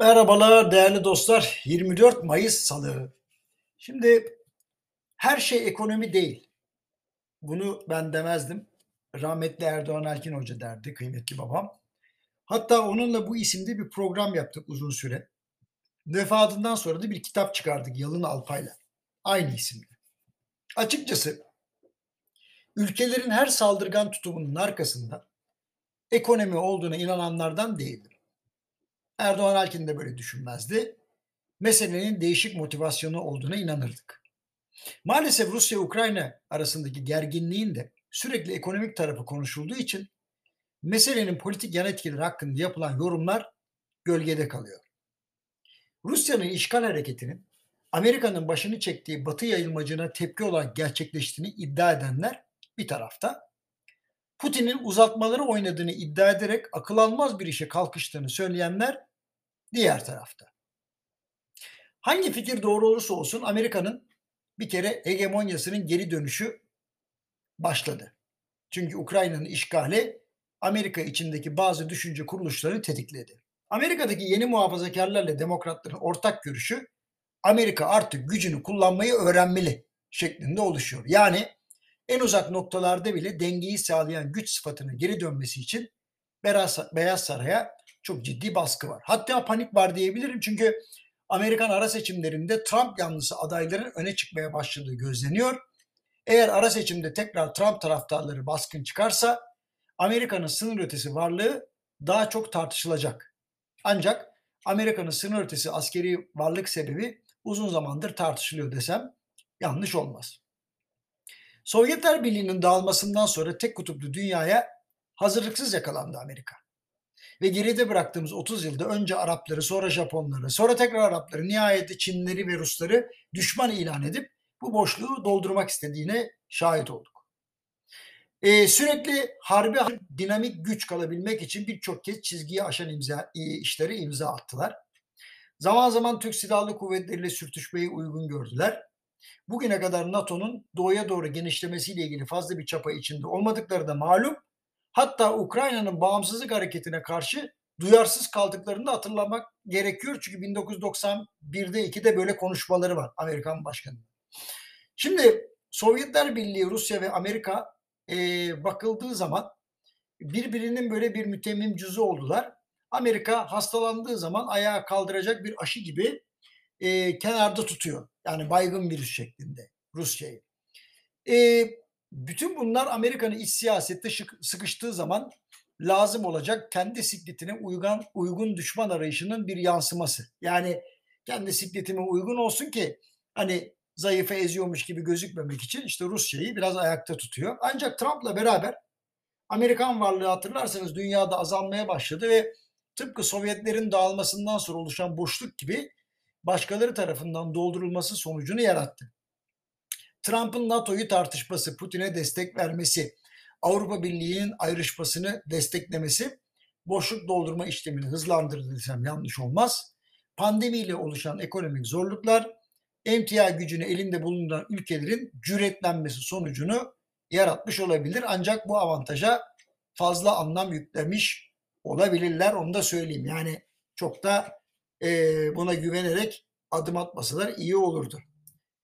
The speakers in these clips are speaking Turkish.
Merhabalar değerli dostlar. 24 Mayıs Salı. Şimdi her şey ekonomi değil. Bunu ben demezdim. Rahmetli Erdoğan Erkin Hoca derdi kıymetli babam. Hatta onunla bu isimde bir program yaptık uzun süre. Vefatından sonra da bir kitap çıkardık Yalın Alpay'la. Aynı isimle. Açıkçası ülkelerin her saldırgan tutumunun arkasında ekonomi olduğuna inananlardan değildim. Erdoğan Alkin de böyle düşünmezdi. Meselenin değişik motivasyonu olduğuna inanırdık. Maalesef Rusya-Ukrayna arasındaki gerginliğin de sürekli ekonomik tarafı konuşulduğu için meselenin politik yan etkileri hakkında yapılan yorumlar gölgede kalıyor. Rusya'nın işgal hareketinin Amerika'nın başını çektiği batı yayılmacına tepki olarak gerçekleştiğini iddia edenler bir tarafta, Putin'in uzatmaları oynadığını iddia ederek akıl almaz bir işe kalkıştığını söyleyenler diğer tarafta. Hangi fikir doğru olursa olsun Amerika'nın bir kere hegemonyasının geri dönüşü başladı. Çünkü Ukrayna'nın işgali Amerika içindeki bazı düşünce kuruluşlarını tetikledi. Amerika'daki yeni muhafazakarlarla demokratların ortak görüşü Amerika artık gücünü kullanmayı öğrenmeli şeklinde oluşuyor. Yani en uzak noktalarda bile dengeyi sağlayan güç sıfatının geri dönmesi için Beyaz Saray'a çok ciddi baskı var. Hatta panik var diyebilirim çünkü Amerikan ara seçimlerinde Trump yanlısı adayların öne çıkmaya başladığı gözleniyor. Eğer ara seçimde tekrar Trump taraftarları baskın çıkarsa Amerika'nın sınır ötesi varlığı daha çok tartışılacak. Ancak Amerika'nın sınır ötesi askeri varlık sebebi uzun zamandır tartışılıyor desem yanlış olmaz. Sovyetler Birliği'nin dağılmasından sonra tek kutuplu dünyaya hazırlıksız yakalandı Amerika. Ve geride bıraktığımız 30 yılda önce Arapları, sonra Japonları, sonra tekrar Arapları, nihayet Çinleri ve Rusları düşman ilan edip bu boşluğu doldurmak istediğine şahit olduk. Ee, sürekli harbi dinamik güç kalabilmek için birçok kez çizgiyi aşan imza, işleri imza attılar. Zaman zaman Türk Silahlı Kuvvetleri sürtüşmeyi uygun gördüler. Bugüne kadar NATO'nun doğuya doğru genişlemesiyle ilgili fazla bir çapa içinde olmadıkları da malum. Hatta Ukrayna'nın bağımsızlık hareketine karşı duyarsız kaldıklarını da hatırlamak gerekiyor. Çünkü 1991'de 2'de böyle konuşmaları var Amerikan başkanı. Şimdi Sovyetler Birliği, Rusya ve Amerika e, bakıldığı zaman birbirinin böyle bir mütemmim cüzü oldular. Amerika hastalandığı zaman ayağa kaldıracak bir aşı gibi e, kenarda tutuyor. Yani baygın virüs şeklinde Rusya'yı. E, bütün bunlar Amerika'nın iç siyasette sıkıştığı zaman lazım olacak kendi sikletine uygun, uygun düşman arayışının bir yansıması. Yani kendi sikletime uygun olsun ki hani zayıfı eziyormuş gibi gözükmemek için işte Rusya'yı biraz ayakta tutuyor. Ancak Trump'la beraber Amerikan varlığı hatırlarsanız dünyada azalmaya başladı ve tıpkı Sovyetlerin dağılmasından sonra oluşan boşluk gibi başkaları tarafından doldurulması sonucunu yarattı. Trump'ın NATO'yu tartışması, Putin'e destek vermesi, Avrupa Birliği'nin ayrışmasını desteklemesi boşluk doldurma işlemini hızlandırdı desem yanlış olmaz. Pandemiyle oluşan ekonomik zorluklar emtia gücünü elinde bulunduran ülkelerin cüretlenmesi sonucunu yaratmış olabilir. Ancak bu avantaja fazla anlam yüklemiş olabilirler. Onu da söyleyeyim. Yani çok da e, buna güvenerek adım atmasalar iyi olurdu.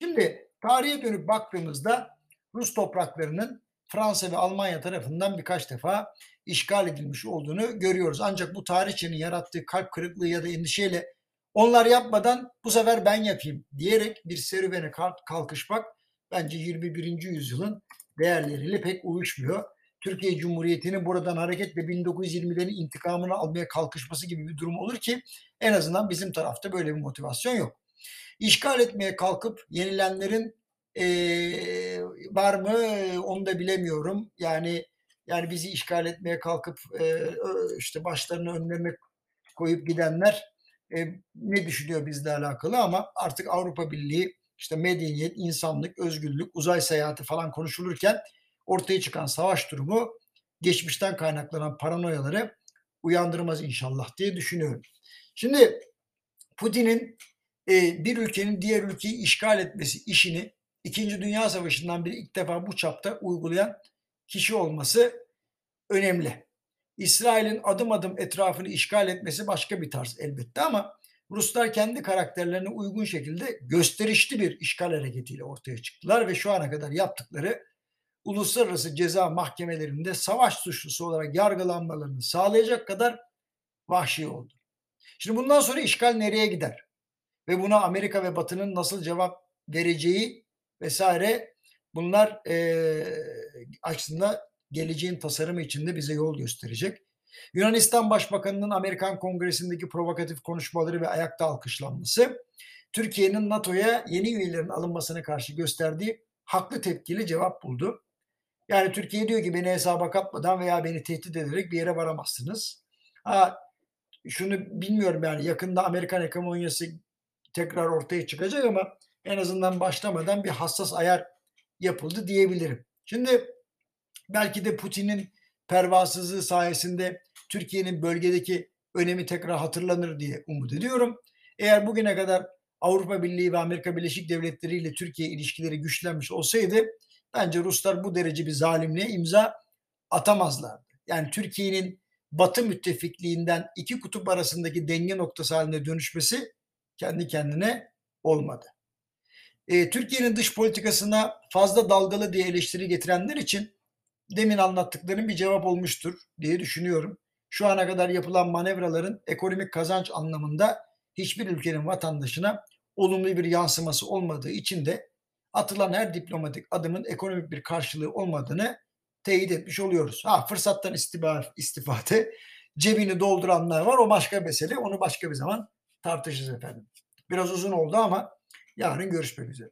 Şimdi Tarihe dönüp baktığımızda Rus topraklarının Fransa ve Almanya tarafından birkaç defa işgal edilmiş olduğunu görüyoruz. Ancak bu tarihçinin yarattığı kalp kırıklığı ya da endişeyle onlar yapmadan bu sefer ben yapayım diyerek bir serüvene kalkışmak bence 21. yüzyılın değerleriyle pek uyuşmuyor. Türkiye Cumhuriyeti'nin buradan hareketle 1920'lerin intikamını almaya kalkışması gibi bir durum olur ki en azından bizim tarafta böyle bir motivasyon yok işgal etmeye kalkıp yenilenlerin e, var mı onu da bilemiyorum. Yani yani bizi işgal etmeye kalkıp e, işte başlarını önlerine koyup gidenler e, ne düşünüyor bizle alakalı ama artık Avrupa Birliği işte medeniyet, insanlık, özgürlük, uzay seyahati falan konuşulurken ortaya çıkan savaş durumu geçmişten kaynaklanan paranoyaları uyandırmaz inşallah diye düşünüyorum. Şimdi Putin'in e, bir ülkenin diğer ülkeyi işgal etmesi işini İkinci Dünya Savaşı'ndan beri ilk defa bu çapta uygulayan kişi olması önemli. İsrail'in adım adım etrafını işgal etmesi başka bir tarz elbette ama Ruslar kendi karakterlerine uygun şekilde gösterişli bir işgal hareketiyle ortaya çıktılar ve şu ana kadar yaptıkları uluslararası ceza mahkemelerinde savaş suçlusu olarak yargılanmalarını sağlayacak kadar vahşi oldu. Şimdi bundan sonra işgal nereye gider? Ve buna Amerika ve Batı'nın nasıl cevap vereceği vesaire bunlar e, aslında geleceğin tasarımı içinde bize yol gösterecek. Yunanistan Başbakanı'nın Amerikan Kongresi'ndeki provokatif konuşmaları ve ayakta alkışlanması, Türkiye'nin NATO'ya yeni üyelerin alınmasına karşı gösterdiği haklı tepkili cevap buldu. Yani Türkiye diyor ki beni hesaba katmadan veya beni tehdit ederek bir yere varamazsınız. Ha, şunu bilmiyorum yani yakında Amerikan hegemonyası tekrar ortaya çıkacak ama en azından başlamadan bir hassas ayar yapıldı diyebilirim. Şimdi belki de Putin'in pervasızlığı sayesinde Türkiye'nin bölgedeki önemi tekrar hatırlanır diye umut ediyorum. Eğer bugüne kadar Avrupa Birliği ve Amerika Birleşik Devletleri ile Türkiye ilişkileri güçlenmiş olsaydı bence Ruslar bu derece bir zalimliğe imza atamazlardı. Yani Türkiye'nin Batı müttefikliğinden iki kutup arasındaki denge noktası haline dönüşmesi kendi kendine olmadı. E, Türkiye'nin dış politikasına fazla dalgalı diye eleştiri getirenler için demin anlattıklarım bir cevap olmuştur diye düşünüyorum. Şu ana kadar yapılan manevraların ekonomik kazanç anlamında hiçbir ülkenin vatandaşına olumlu bir yansıması olmadığı için de atılan her diplomatik adımın ekonomik bir karşılığı olmadığını teyit etmiş oluyoruz. Ha fırsattan istifade cebini dolduranlar var o başka mesele onu başka bir zaman tartışırız efendim. Biraz uzun oldu ama yarın görüşmek üzere.